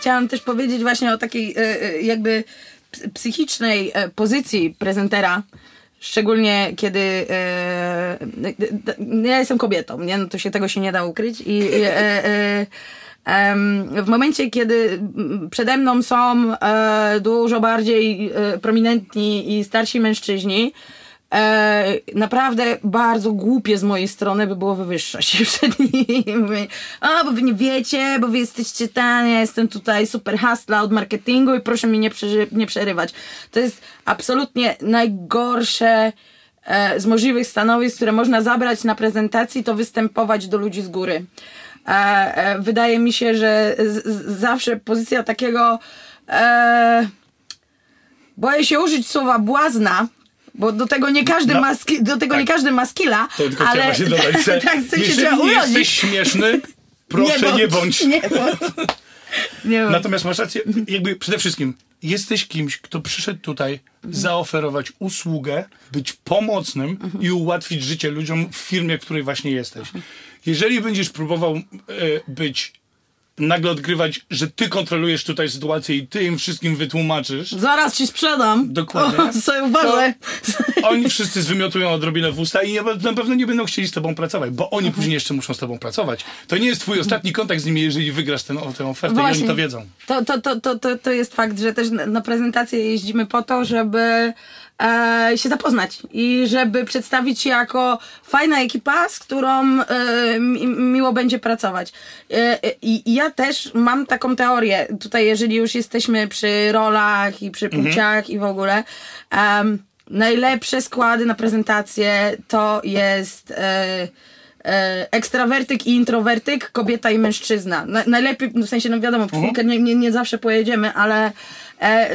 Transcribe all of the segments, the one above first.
chciałam też powiedzieć właśnie o takiej e, e, jakby psychicznej e, pozycji prezentera. Szczególnie kiedy ja jestem kobietą, nie? No to się tego się nie da ukryć i w momencie, kiedy przede mną są dużo bardziej prominentni i starsi mężczyźni, E, naprawdę bardzo głupie z mojej strony by było wywyższać się przed nimi. A, bo wy nie wiecie, bo wy jesteście ten, ja jestem tutaj super hustla od marketingu i proszę mi nie, nie przerywać. To jest absolutnie najgorsze e, z możliwych stanowisk, które można zabrać na prezentacji, to występować do ludzi z góry. E, e, wydaje mi się, że z, z, zawsze pozycja takiego e, boję się użyć słowa błazna, bo do tego nie każdy, no, ma, do tego tak. nie każdy ma skilla, tylko ale się dodać, że tak, jeżeli nie jesteś śmieszny, proszę nie bądź. Nie bądź. Nie bądź. Nie Natomiast masz rację, jakby przede wszystkim jesteś kimś, kto przyszedł tutaj zaoferować usługę, być pomocnym mhm. i ułatwić życie ludziom w firmie, w której właśnie jesteś. Jeżeli będziesz próbował e, być nagle odgrywać, że ty kontrolujesz tutaj sytuację i ty im wszystkim wytłumaczysz. Zaraz ci sprzedam. Dokładnie. O, sobie uważaj. Oni wszyscy zwymiotują odrobinę w usta i na pewno nie będą chcieli z tobą pracować, bo oni mhm. później jeszcze muszą z tobą pracować. To nie jest twój ostatni kontakt z nimi, jeżeli wygrasz ten, tę ofertę Właśnie. i oni to wiedzą. To, to, to, to, to, to jest fakt, że też na prezentację jeździmy po to, żeby e, się zapoznać i żeby przedstawić się jako fajna ekipa, z którą e, mi, miło będzie pracować. E, I ja też mam taką teorię, tutaj jeżeli już jesteśmy przy rolach i przy mhm. płciach mhm. i w ogóle, najlepsze składy na prezentację to jest ekstrawertyk i introwertyk, kobieta i mężczyzna. Na, najlepiej, w sensie, no wiadomo, w mhm. nie, nie, nie zawsze pojedziemy, ale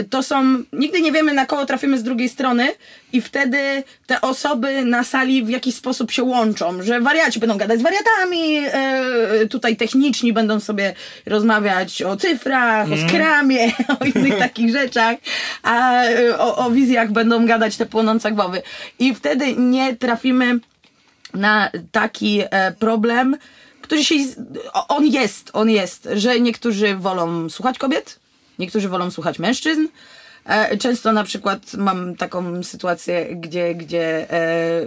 to są, nigdy nie wiemy na kogo trafimy z drugiej strony i wtedy te osoby na sali w jakiś sposób się łączą, że wariaci będą gadać z wariatami, e, tutaj techniczni będą sobie rozmawiać o cyfrach, mm. o skramie, o innych takich rzeczach, a e, o, o wizjach będą gadać te płonące głowy. I wtedy nie trafimy na taki problem, który się, on jest, on jest, że niektórzy wolą słuchać kobiet, Niektórzy wolą słuchać mężczyzn. E, często na przykład mam taką sytuację, gdzie, gdzie e,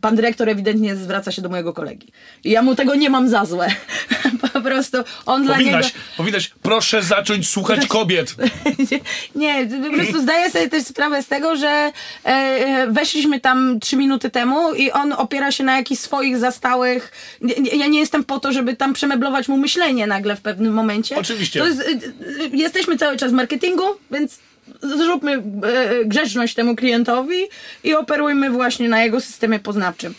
pan dyrektor ewidentnie zwraca się do mojego kolegi. I ja mu tego nie mam za złe. po prostu on powinnaś, dla niego... Powinnaś, proszę zacząć słuchać kobiet. nie, po prostu zdaję sobie też sprawę z tego, że e, weszliśmy tam trzy minuty temu i on opiera się na jakichś swoich zastałych... Ja nie jestem po to, żeby tam przemeblować mu myślenie nagle w pewnym momencie. Oczywiście. Jest, jesteśmy cały czas w marketingu, więc zróbmy grzeczność temu klientowi i operujmy właśnie na jego systemie poznawczym.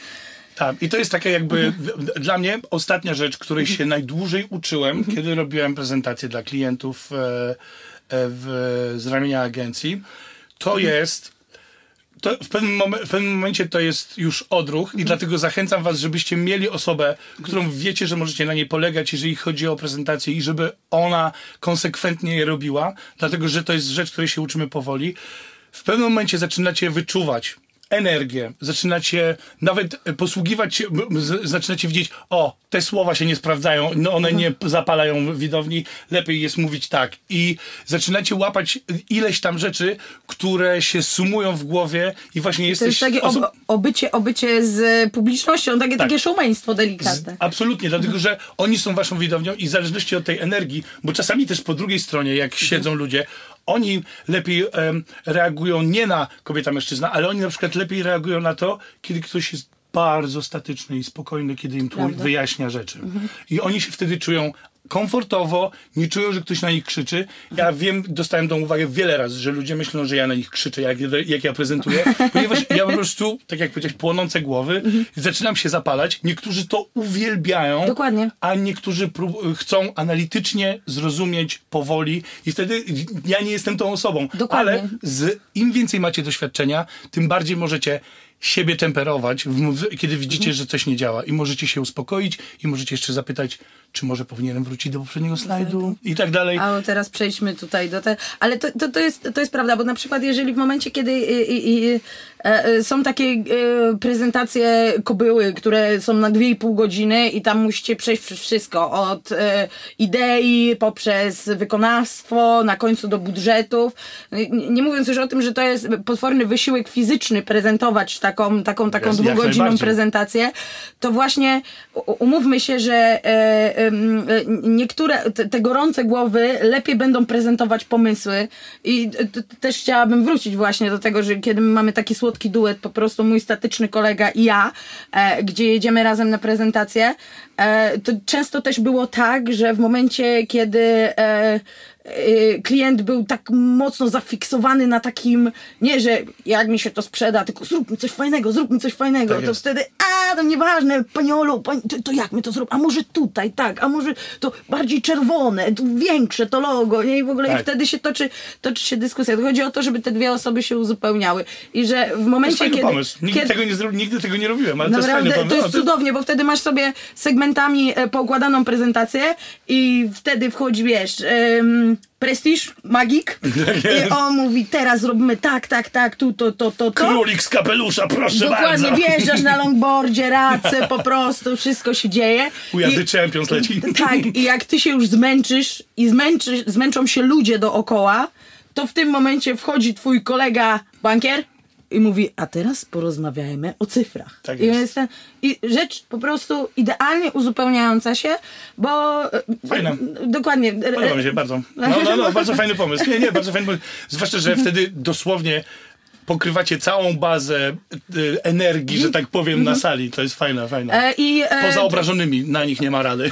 Tak, i to jest taka jakby dla mnie ostatnia rzecz, której się najdłużej uczyłem, kiedy robiłem prezentację dla klientów e, e, w, z ramienia agencji. To jest to w, pewnym momen, w pewnym momencie to jest już odruch i dlatego zachęcam was, żebyście mieli osobę, którą wiecie, że możecie na niej polegać, jeżeli chodzi o prezentację i żeby ona konsekwentnie je robiła, dlatego że to jest rzecz, której się uczymy powoli. W pewnym momencie zaczynacie wyczuwać, energię, zaczynacie nawet posługiwać się, zaczynacie widzieć, o, te słowa się nie sprawdzają, no one nie zapalają widowni, lepiej jest mówić tak. I zaczynacie łapać ileś tam rzeczy, które się sumują w głowie i właśnie jesteś... To jest takie obycie, obycie z publicznością, takie, tak. takie showmeństwo delikatne. Z, absolutnie, dlatego że oni są waszą widownią i w zależności od tej energii, bo czasami też po drugiej stronie, jak siedzą ludzie, oni lepiej reagują nie na kobieta-mężczyzna, ale oni na przykład lepiej reagują na to, kiedy ktoś jest bardzo statyczny i spokojny, kiedy im tu wyjaśnia rzeczy. Mhm. I oni się wtedy czują komfortowo, nie czują, że ktoś na nich krzyczy. Ja wiem, dostałem tą uwagę wiele razy, że ludzie myślą, że ja na nich krzyczę, jak, jak ja prezentuję, ponieważ ja po prostu, tak jak powiedziałeś, płonące głowy, mhm. zaczynam się zapalać. Niektórzy to uwielbiają, Dokładnie. a niektórzy chcą analitycznie zrozumieć powoli i wtedy ja nie jestem tą osobą. Dokładnie. Ale z, im więcej macie doświadczenia, tym bardziej możecie siebie temperować, kiedy widzicie, że coś nie działa i możecie się uspokoić i możecie jeszcze zapytać, czy może powinienem wrócić do poprzedniego slajdu i tak dalej. A teraz przejdźmy tutaj do tego. Ale to, to, to, jest, to jest prawda, bo na przykład jeżeli w momencie, kiedy i, i, i, e, są takie e, prezentacje kobyły, które są na 2,5 godziny i tam musicie przejść przez wszystko, od e, idei poprzez wykonawstwo, na końcu do budżetów. Nie, nie mówiąc już o tym, że to jest potworny wysiłek fizyczny prezentować taką, taką, taką Jasne, dwugodzinną prezentację, to właśnie umówmy się, że e, em, e, niektóre te, gorące głowy lepiej będą prezentować pomysły. I też chciałabym wrócić właśnie do tego, że kiedy my mamy taki słodki duet, po prostu mój statyczny kolega i ja, e, gdzie jedziemy razem na prezentację, e, to często też było tak, że w momencie, kiedy e, klient był tak mocno zafiksowany na takim, nie, że jak mi się to sprzeda, tylko zróbmy coś fajnego, zróbmy coś fajnego, Tak to jest. wtedy, a to nieważne, pani Olu, pani, to, to jak my to zrobimy, a może tutaj, tak, a może to bardziej czerwone, tu większe to logo, nie, i w ogóle Tak. i wtedy się toczy, toczy się dyskusja. To chodzi o to, żeby te dwie osoby się uzupełniały i że w To jest momencie, kiedy... pomysł. Nigdy, kiedy tego nie zro... Nigdy tego nie robiłem, ale to jest Naprawdę, fajny to pomysł. jest O, cudownie, bo wtedy masz sobie segmentami e, poukładaną prezentację i wtedy wchodzi, wiesz, um, prestiż, magik i on mówi, teraz zrobimy tak, tak, tak, tu, to, to, to, to. Królik z kapelusza, proszę Dokładnie, bardzo. wjeżdżasz na longboardzie, race, po prostu, wszystko się dzieje. Are I- champions leci. tak, i jak ty się już zmęczysz i zmęczy, zmęczą się ludzie dookoła, to w tym momencie wchodzi twój kolega bankier i mówi, a teraz porozmawiajmy o cyfrach. Tak I, jest. jest ten, I rzecz po prostu idealnie uzupełniająca się, bo... e, Fajna. Dokładnie. Podoba mi się bardzo. No, no, no, bardzo fajny pomysł. Nie, nie, bardzo fajny pomysł. Zwłaszcza, że wtedy dosłownie pokrywacie całą bazę y, energii, że tak powiem, na sali. To jest fajne, fajne. E, I, e, Poza obrażonymi, na nich nie ma rady.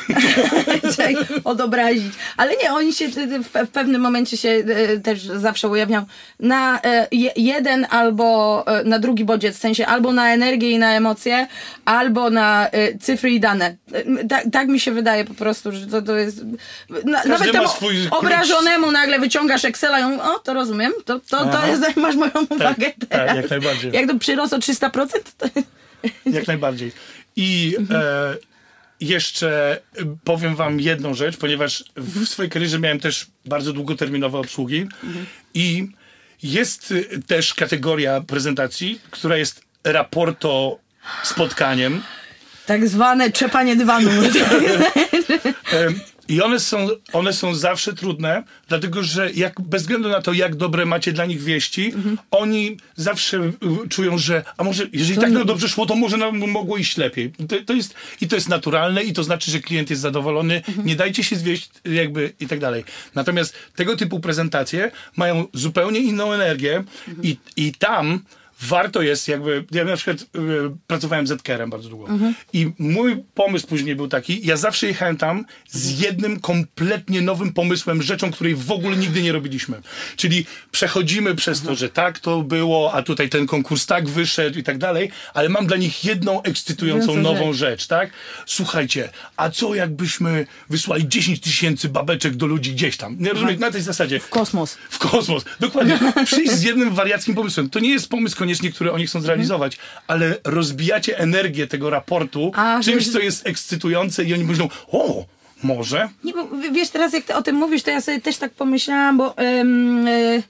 odobrazić. Ale nie, oni się w, pewnym momencie się e, też zawsze ujawniał na e, je, jeden albo e, na drugi bodziec, w sensie albo na energię i na emocje, albo na cyfry i dane. Tak, tak mi się wydaje po prostu, że to, to jest... Na, nawet temu swój klucz. obrażonemu nagle wyciągasz Excela i on, o, to rozumiem, to, to, to jest, masz moją uwagę tak, teraz. jak najbardziej. Jak to przyrosło 300%, to... Jak najbardziej. I e, jeszcze powiem wam jedną rzecz, ponieważ w swojej karierze miałem też bardzo długoterminowe obsługi i jest też kategoria prezentacji, która jest raporto spotkaniem. Tak zwane trzepanie dywanu. I one są, one są zawsze trudne, dlatego że jak, bez względu na to, jak dobre macie dla nich wieści, oni zawsze czują, że a może, jeżeli tak no dobrze szło, to może nam mogło iść lepiej. To, to jest, I to jest naturalne i to znaczy, że klient jest zadowolony. Nie dajcie się zwieść jakby i tak dalej. Natomiast tego typu prezentacje mają zupełnie inną energię i, i tam warto jest jakby, ja na przykład y, pracowałem z Edkerem bardzo długo i mój pomysł później był taki, ja zawsze jechałem tam z jednym kompletnie nowym pomysłem, rzeczą, której w ogóle nigdy nie robiliśmy. Czyli przechodzimy przez to, że tak to było, a tutaj ten konkurs tak wyszedł i tak dalej, ale mam dla nich jedną ekscytującą Wiążącą nową rzecz, tak? Słuchajcie, a co jakbyśmy wysłali 10 tysięcy babeczek do ludzi gdzieś tam? Nie rozumiem, na tej zasadzie. Kosmos. W kosmos. Dokładnie. Przyjść z jednym wariackim pomysłem. To nie jest pomysł koniecznie, który oni chcą zrealizować, ale rozbijacie energię tego raportu A, czymś, że- co jest ekscytujące i oni myślą, o, może? Nie, bo wiesz, teraz jak ty o tym mówisz, to ja sobie też tak pomyślałam, bo em, e, e,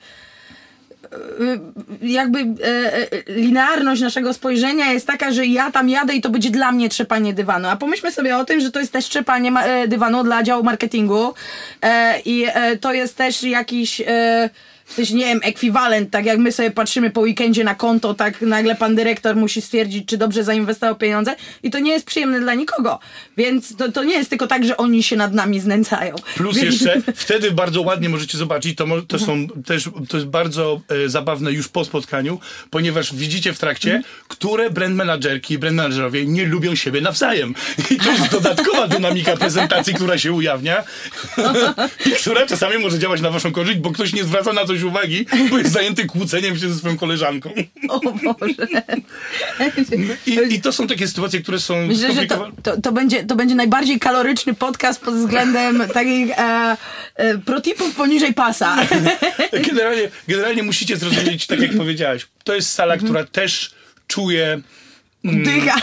jakby e, e, linearność naszego spojrzenia jest taka, że ja tam jadę i to będzie dla mnie trzepanie dywanu. A pomyślmy sobie o tym, że to jest też trzepanie dywanu dla działu marketingu e, i e, to jest też jakiś... E, w sensie, nie wiem, ekwiwalent, tak jak my sobie patrzymy po weekendzie na konto, tak nagle pan dyrektor musi stwierdzić, czy dobrze zainwestował pieniądze i to nie jest przyjemne dla nikogo. Więc to, to nie jest tylko tak, że oni się nad nami znęcają. Plus Więc- jeszcze, wtedy bardzo ładnie możecie zobaczyć, to, to są też, to jest bardzo e, zabawne już po spotkaniu, ponieważ widzicie w trakcie, które brand managerki i brand managerowie nie lubią siebie nawzajem. I to jest dodatkowa dynamika prezentacji, która się ujawnia i która czasami może działać na waszą korzyść, bo ktoś nie zwraca na coś uwagi, bo jest zajęty kłóceniem się ze swoją koleżanką. O Boże. I, i to są takie sytuacje, które są Myślę, że to, to, to, będzie, to będzie najbardziej kaloryczny podcast pod względem takich e, e, protipów poniżej pasa. Generalnie, generalnie musicie zrozumieć, tak jak powiedziałaś, to jest sala, która też czuje Dycha.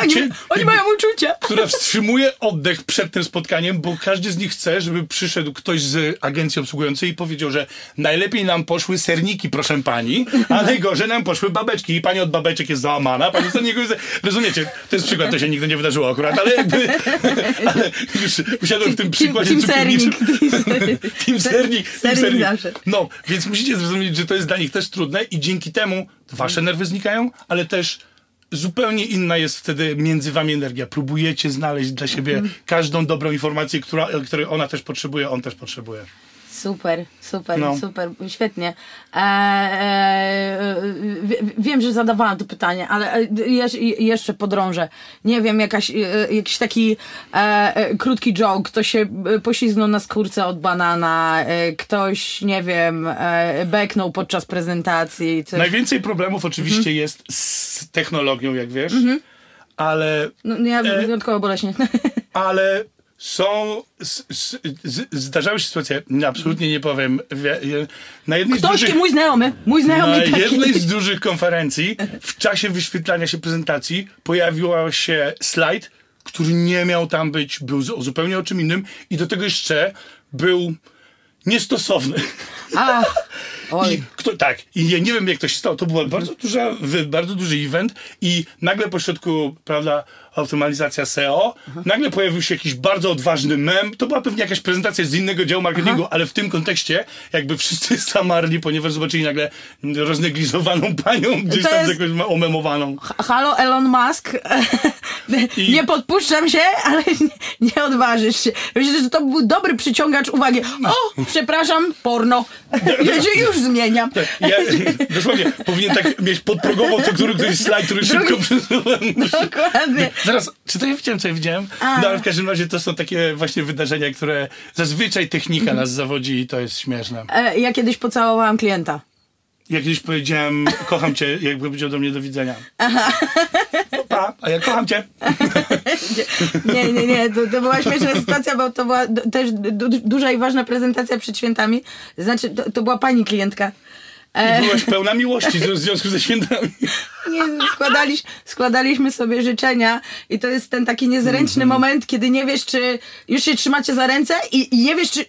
Oni, Cię- oni mają uczucia. która wstrzymuje oddech przed tym spotkaniem, bo każdy z nich chce, żeby przyszedł ktoś z agencji obsługującej i powiedział, że najlepiej nam poszły serniki, proszę pani, a najgorzej nam poszły babeczki i pani od babeczek jest załamana, pani od niego jest... Rozumiecie? To jest przykład, to się nigdy nie wydarzyło akurat, ale jakby... Ale już usiadłem w tym przykładzie Team sernik. Team sernik. team Sernik zawsze. No, więc musicie zrozumieć, że to jest dla nich też trudne i dzięki temu wasze nerwy znikają, ale też zupełnie inna jest wtedy między wami energia. Próbujecie znaleźć dla siebie Mhm. każdą dobrą informację, która, której ona też potrzebuje, on też potrzebuje. Super, super, No. super, świetnie. E, e, wie- wiem, że zadawałam to pytanie, ale e, jeż, jeszcze podrążę. Nie wiem, jakaś, e, jakiś taki e, e, krótki joke. Ktoś się e, poślizgnął na skórce od banana, e, ktoś, nie wiem, e, beknął podczas prezentacji. Coś. Najwięcej problemów oczywiście Mhm. jest z technologią, jak wiesz, ale No, ja E, wyjątkowo boleśnie. ale są, s, s, z, zdarzały się sytuacje, absolutnie nie powiem, na jednej z Ktoś, dużych... mój znajomy, mój znajomy Na taki. jednej z dużych konferencji w czasie wyświetlania się prezentacji pojawił się slajd, który nie miał tam być, był zu- zupełnie o czym innym i do tego jeszcze był niestosowny. A, oj. I kto, tak, i ja nie wiem jak to się stało. To był bardzo, duża, bardzo duży event i nagle pośrodku, prawda, optymalizacja SEO, nagle pojawił się jakiś bardzo odważny mem. To była pewnie jakaś prezentacja z innego działu marketingu, ale w tym kontekście jakby wszyscy zamarli, ponieważ zobaczyli nagle roznegliżowaną panią, gdzieś To tam jest- jakoś omemowaną. Halo Elon Musk, I- nie podpuszczam się, ale nie, nie odważysz się. Myślę, że to był dobry przyciągacz uwagi. O, przepraszam, porno. Ja się już zmieniam. Ja, dosłownie, powinien tak mieć podprogową co który, któryś slajd, który szybko Drugi- przesuwam. Dokładnie. Zaraz, czy to ja widziałem, co ja widziałem? A. No ale w każdym razie to są takie właśnie wydarzenia, które zazwyczaj technika nas zawodzi i to jest śmieszne. E, Ja kiedyś pocałowałam klienta. Jak kiedyś powiedziałem, kocham cię, jakby powiedział do mnie do widzenia. Aha. Pa, a ja kocham cię. Nie, nie, nie, to, to była śmieszna sytuacja, bo to była też du, duża i ważna prezentacja przed świętami. Znaczy, to, to była pani klientka. E, I byłaś pełna miłości w związku ze świętami. nie, składaliś, składaliśmy sobie życzenia i to jest ten taki niezręczny moment, kiedy nie wiesz, czy już się trzymacie za ręce i, i nie wiesz, czy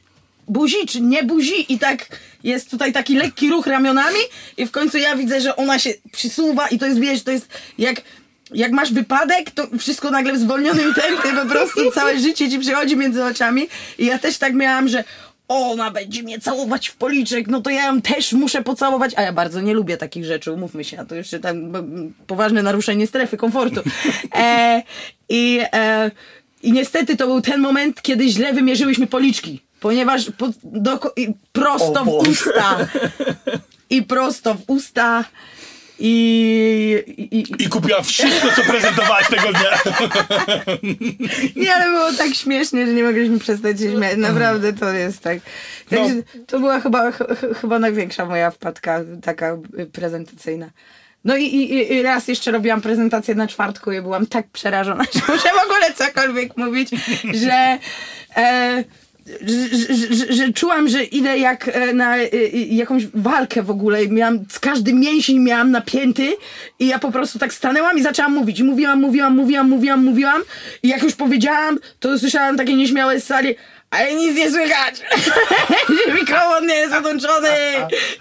buzi, czy nie buzi i tak jest tutaj taki lekki ruch ramionami i w końcu ja widzę, że ona się przysuwa i to jest, wiesz, to jest jak jak masz wypadek, to wszystko nagle w zwolnionym tempie, po prostu całe życie ci przychodzi między oczami i ja też tak miałam, że ona będzie mnie całować w policzek, no to ja ją też muszę pocałować, a ja bardzo nie lubię takich rzeczy, umówmy się, a to jeszcze tam b- poważne naruszenie strefy komfortu. E, I e, i niestety to był ten moment, kiedy źle wymierzyłyśmy policzki, ponieważ po, do, prosto w usta. I prosto w usta. I, i, i, I kupiła wszystko, co prezentowałaś tego dnia. Nie, ale było tak śmiesznie, że nie mogliśmy przestać się śmiać. Naprawdę to jest tak. Także to była chyba, ch ch chyba największa moja wpadka taka prezentacyjna. No i, i, i raz jeszcze robiłam prezentację na czwartku i byłam tak przerażona, że muszę w ogóle cokolwiek mówić, że... E, że, że, że, czułam, że idę jak e, na e, e, jakąś walkę w ogóle. Miałam, każdy mięsień miałam napięty i ja po prostu tak stanęłam i zaczęłam mówić. I mówiłam, mówiłam, mówiłam, mówiłam, mówiłam i jak już powiedziałam, to usłyszałam takie nieśmiałe z sali ale nic nie słychać,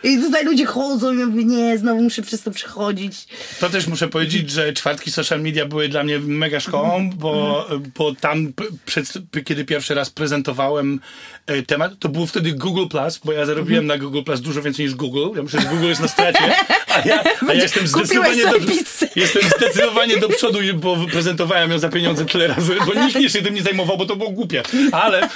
i tutaj ludzie chodzą i ja mówię, nie, znowu muszę przez to przechodzić. To też muszę powiedzieć, że czwartki social media były dla mnie mega szkołą, bo, bo tam, przed, kiedy pierwszy raz prezentowałem e, temat, to był wtedy Google Plus, bo ja zarobiłem na Google Plus dużo więcej niż Google. Ja myślę, że Google jest na stracie, a ja, a ja jestem zdecydowanie do, jestem zdecydowanie do przodu, bo prezentowałem ją za pieniądze tyle razy, bo nikt nie się tym nie zajmował, bo to było głupie. Ale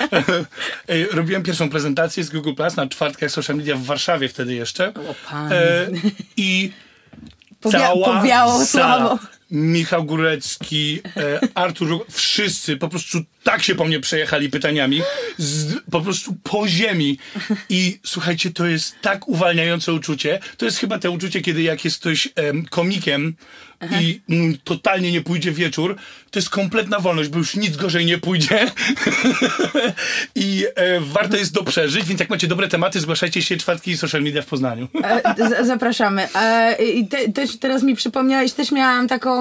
e, robiłem pierwszą prezentację z Google Plus na czwartkach social media w Warszawie wtedy jeszcze. O, Pan. E, I Powia- cała powiało sala, sławą. Michał Górecki, e, Artur, wszyscy po prostu tak się po mnie przejechali pytaniami, z, po prostu po ziemi. I słuchajcie, to jest tak uwalniające uczucie. To jest chyba to uczucie, kiedy jak jest ktoś em, komikiem i mm, totalnie nie pójdzie wieczór, to jest kompletna wolność, bo już nic gorzej nie pójdzie. I e, warto jest to przeżyć, więc jak macie dobre tematy, zgłaszajcie się czwartki social media w Poznaniu. E, Zapraszamy. E, I te, też teraz mi przypomniałeś, też miałam taką,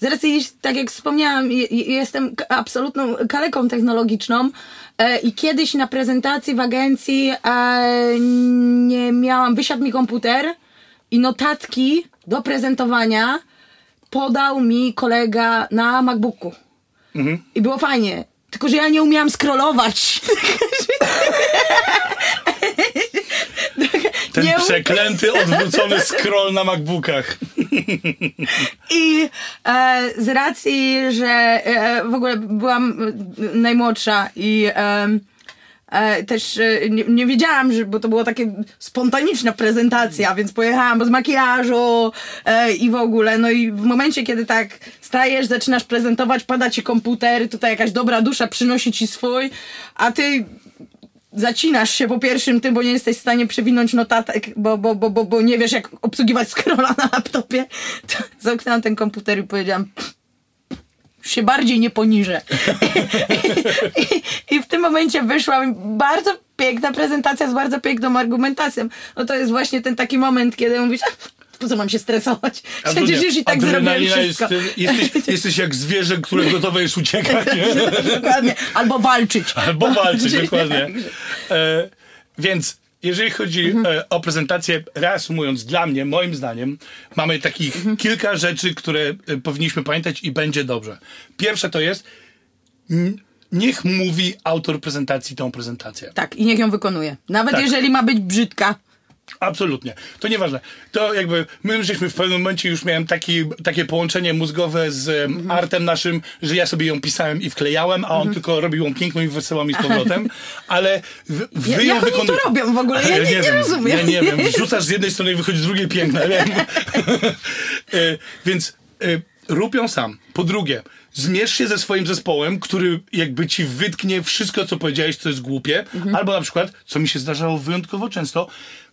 z racji, tak jak wspomniałam, je- je- jestem absolutną kaleką technologiczną e, i kiedyś na prezentacji w agencji e, nie miałam, wysiadł mi komputer i notatki do prezentowania podał mi kolega na MacBooku. I było fajnie. Tylko, że ja nie umiałam scrollować. Ten przeklęty, odwrócony scroll na MacBookach. I e, z racji, że e, w ogóle byłam najmłodsza i e, e, też e, nie, nie wiedziałam, że, bo to była taka spontaniczna prezentacja, więc pojechałam bez makijażu e, i w ogóle. No i w momencie, kiedy tak stajesz, zaczynasz prezentować, pada ci komputer, tutaj jakaś dobra dusza przynosi ci swój, a ty zacinasz się po pierwszym tym, bo nie jesteś w stanie przewinąć notatek, bo, bo, bo, bo, bo nie wiesz, jak obsługiwać scrolla na laptopie, to zamknęłam ten komputer i powiedziałam się bardziej nie poniżę. I, I w tym momencie wyszła mi bardzo piękna prezentacja z bardzo piękną argumentacją. No to jest właśnie ten taki moment, kiedy mówisz, "A, po co mam się stresować? Przecież już i tak zrobiłem Adrenalina jest, wszystko. jesteś, jesteś jak zwierzę, które gotowe jest uciekać. Nie? Dokładnie. Albo walczyć. Albo walczyć, dokładnie. E, więc jeżeli chodzi e, o prezentację, reasumując, dla mnie, moim zdaniem, mamy takich kilka rzeczy, które e, powinniśmy pamiętać i będzie dobrze. Pierwsze to jest, niech mówi autor prezentacji tą prezentację. Tak, i niech ją wykonuje. Nawet Tak. jeżeli ma być brzydka. Absolutnie. To nieważne. To jakby my żeśmy w pewnym momencie już miałem taki, takie połączenie mózgowe z em, artem naszym, że ja sobie ją pisałem i wklejałem, a on tylko robił ją piękną i wesołą mi z powrotem. Ale wy, wy Ja- ją jak oni to robią w ogóle? Ja nie- nie wiem. rozumiem. Ja nie wiem. Rzucasz z jednej strony i wychodzi z drugiej piękne. Wiem. E, Więc e, rób ją sam. Po drugie, zmierz się ze swoim zespołem, który jakby ci wytknie wszystko, co powiedziałeś, co jest głupie. Mhm. Albo na przykład, co mi się zdarzało wyjątkowo często,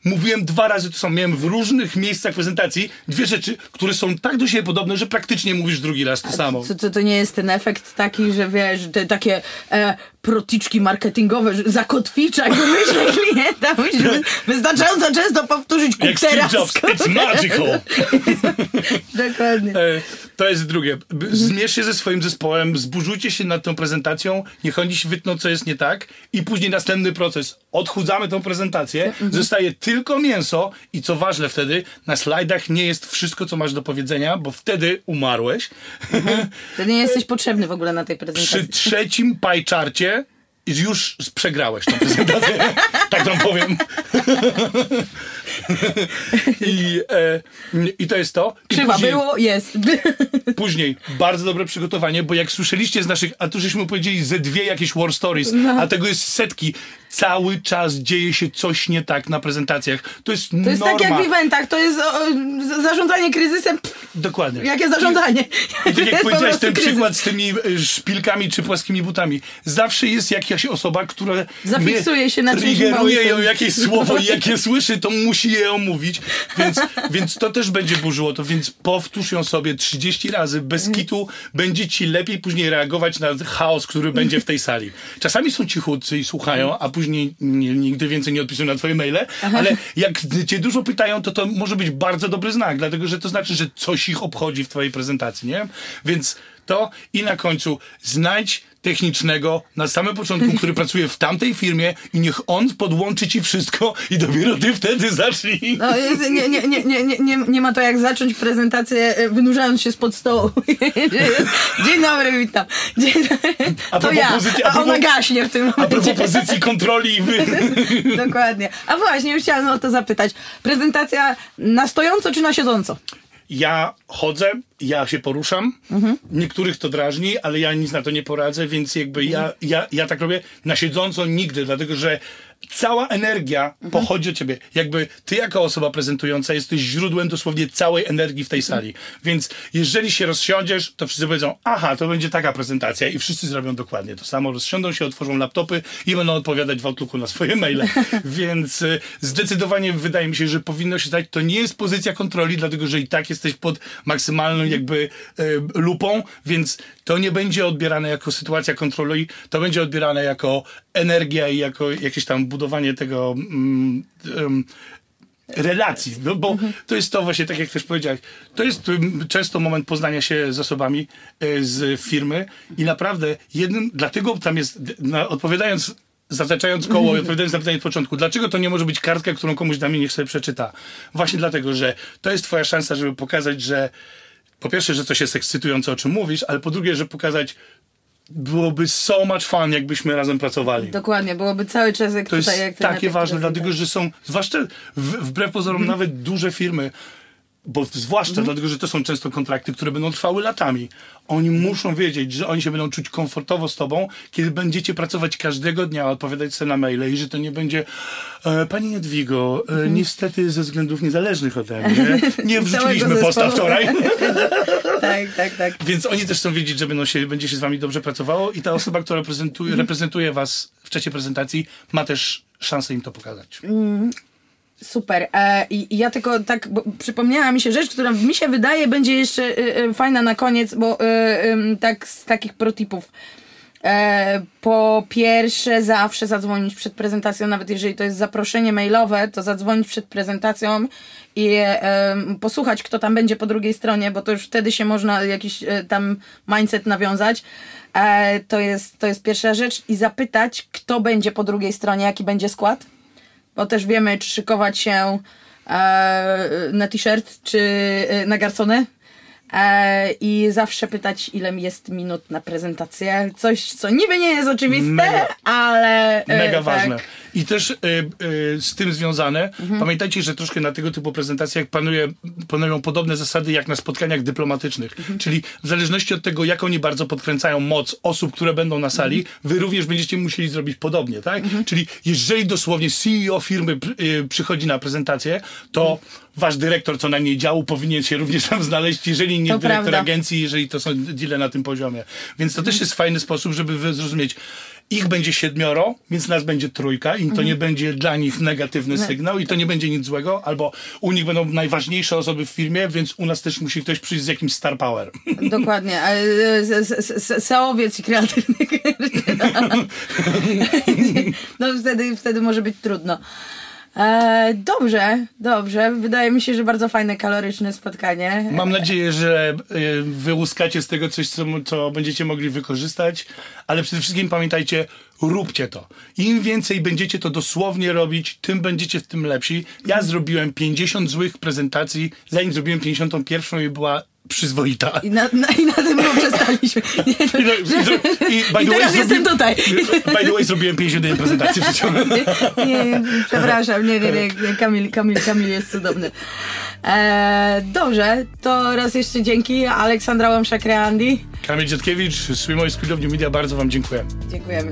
mówiłem dwa razy to samo. Miałem w różnych miejscach prezentacji dwie rzeczy, które są tak do siebie podobne, że praktycznie mówisz drugi raz to samo. Co, to, to nie jest ten efekt taki, że wiesz, te takie e, proticzki marketingowe, że zakotwiczać myślę klienta. Musisz wy- wystarczająco często powtórzyć Jak Steve teraz. Jobs, it's magical! Dokładnie. E, To jest drugie. Zmierz się ze swoim zespołem, zburzujcie się nad tą prezentacją, niech oni się wytną, co jest nie tak i później następny proces. Odchudzamy tą prezentację, zostaje tylko mięso i co ważne wtedy, na slajdach nie jest wszystko, co masz do powiedzenia, bo wtedy umarłeś. Wtedy nie jesteś potrzebny w ogóle na tej Przy prezentacji. trzecim pajczarcie już przegrałeś tą prezentację. tak wam powiem. I, e, I to jest to. I Krzywa później- było, jest. Później bardzo dobre przygotowanie, bo jak słyszeliście z naszych, a tu żeśmy powiedzieli ze dwie jakieś war stories, No. a tego jest setki. Cały czas dzieje się coś nie tak na prezentacjach. To jest To jest norma. tak jak w eventach, to jest o, zarządzanie kryzysem. Pff, Dokładnie. jakie zarządzanie? I tak jak jest po powiedziałeś, ten kryzys. przykład z tymi e, szpilkami czy płaskimi butami. Zawsze jest jakaś osoba, która Zafiksuje się na triggeruje ją jakieś słowo i jak je słyszy, to musi je omówić. Więc, więc to też będzie burzyło to. Więc powtórz ją sobie 30 razy. Bez kitu będzie ci lepiej później reagować na chaos, który będzie w tej sali. Czasami są cichutcy i słuchają, a później nie, nigdy więcej nie odpisują na twoje maile, ale jak cię dużo pytają, to to może być bardzo dobry znak, dlatego że to znaczy, że coś ich obchodzi w twojej prezentacji, nie? Więc to i na końcu znajdź technicznego na samym początku, który pracuje w tamtej firmie i niech on podłączy ci wszystko i dopiero ty wtedy zacznij. No, nie, nie, nie, nie, nie, nie, nie ma to jak zacząć prezentację e, wynurzając się spod stołu. Dzień dobry, witam. Dzień dobry. A To propos ja. pozycji- a A ona propos- gaśnie w tym A propos momencie. pozycji kontroli i wy... Dokładnie. A właśnie, już chciałam o to zapytać. Prezentacja na stojąco czy na siedząco? Ja chodzę, ja się poruszam. Niektórych to drażni, ale ja nic na to nie poradzę, więc jakby ja, ja, ja tak robię na siedząco nigdy, dlatego że cała energia Mhm. pochodzi od ciebie. Jakby ty jako osoba prezentująca jesteś źródłem dosłownie całej energii w tej Mhm. sali. Więc jeżeli się rozsiądziesz, to wszyscy powiedzą, aha, to będzie taka prezentacja i wszyscy zrobią dokładnie to samo. Rozsiądą się, otworzą laptopy i będą odpowiadać w Outlooku na swoje maile. Więc y, zdecydowanie wydaje mi się, że powinno się stać, to nie jest pozycja kontroli, dlatego że i tak jesteś pod maksymalną jakby y, lupą, więc to nie będzie odbierane jako sytuacja kontroli, to będzie odbierane jako energia i jako jakieś tam budowanie tego mm, em, relacji, bo, bo to jest to właśnie, tak jak też powiedziałeś, to jest ym, często moment poznania się z osobami y, z firmy i naprawdę jednym, dlatego tam jest, na, odpowiadając zataczając koło i odpowiadając na pytanie od początku, dlaczego to nie może być kartka, którą komuś damy niech sobie przeczyta? Właśnie dlatego, że to jest twoja szansa, żeby pokazać, że po pierwsze, że coś jest ekscytujące, o czym mówisz, ale po drugie, że pokazać byłoby so much fun, jakbyśmy razem pracowali. Dokładnie, byłoby cały czas jak To jest tutaj, jak ty na takie ważne, dlatego że są, zwłaszcza w, wbrew pozorom, Mhm. nawet duże firmy, bo zwłaszcza dlatego, że to są często kontrakty, które będą trwały latami. Oni muszą wiedzieć, że oni się będą czuć komfortowo z tobą, kiedy będziecie pracować każdego dnia, odpowiadać sobie na maile i że to nie będzie e, Pani Jadwigo, e, niestety ze względów niezależnych ode mnie, nie wrzuciliśmy posta wczoraj. Tak, tak, tak. Więc oni też chcą wiedzieć, że będą się, będzie się z wami dobrze pracowało i ta osoba, która prezentuje, reprezentuje was w czasie prezentacji, ma też szansę im to pokazać. Super. E, i, ja tylko tak, przypomniała mi się rzecz, która mi się wydaje będzie jeszcze e, e, fajna na koniec, bo e, tak z takich protipów. Po pierwsze, zawsze zadzwonić przed prezentacją, nawet jeżeli to jest zaproszenie mailowe, to zadzwonić przed prezentacją i posłuchać, kto tam będzie po drugiej stronie, bo to już wtedy się można jakiś tam mindset nawiązać. To, jest, to jest pierwsza rzecz. I zapytać, kto będzie po drugiej stronie, jaki będzie skład bo też wiemy, czy szykować się e, na t-shirt, czy e, na garcony. E, I zawsze pytać, ile jest minut na prezentację. Coś, co niby nie jest oczywiste, Mega. ale. e, Mega tak. ważne. I też y, y, z tym związane, Mhm. pamiętajcie, że troszkę na tego typu prezentacjach panuje, panują podobne zasady jak na spotkaniach dyplomatycznych. Mhm. Czyli w zależności od tego, jak oni bardzo podkręcają moc osób, które będą na sali, Mhm. wy również będziecie musieli zrobić podobnie, tak? Czyli jeżeli dosłownie CEO firmy y, przychodzi na prezentację, to Mhm. Wasz dyrektor co najmniej działu powinien się również tam znaleźć, jeżeli nie To dyrektor prawda. agencji, jeżeli to są deale na tym poziomie. Więc to też jest fajny sposób, żeby zrozumieć, ich będzie siedmioro, więc nas będzie trójka i to nie będzie dla nich negatywny sygnał i to nie będzie nic złego, albo u nich będą najważniejsze osoby w firmie, więc u nas też musi ktoś przyjść z jakimś star power. Dokładnie. Seowiec i kreatywny. no wtedy, wtedy może być trudno. E, dobrze, dobrze. Wydaje mi się, że bardzo fajne, kaloryczne spotkanie. Mam nadzieję, że y, wyłuskacie z tego coś, co, co będziecie mogli wykorzystać, ale przede wszystkim pamiętajcie, róbcie to. Im więcej będziecie to dosłownie robić, tym będziecie w tym lepsi. Ja zrobiłem 50 złych prezentacji, zanim zrobiłem 51 i była przyzwoita. I na, na, I na tym poprzestaliśmy. Nie, no, I, no, i, zro- i, teraz jestem tutaj. By the way, zrobiłem 51 prezentacji w życiu. nie, nie, przepraszam, nie, nie, nie, Kamil, Kamil, Kamil jest cudowny. E, dobrze, to raz jeszcze dzięki. Aleksandra Łomszak-Reandi. Kamil Dziadkiewicz, Swimo i Squid of New Media, bardzo wam dziękuję. Dziękujemy.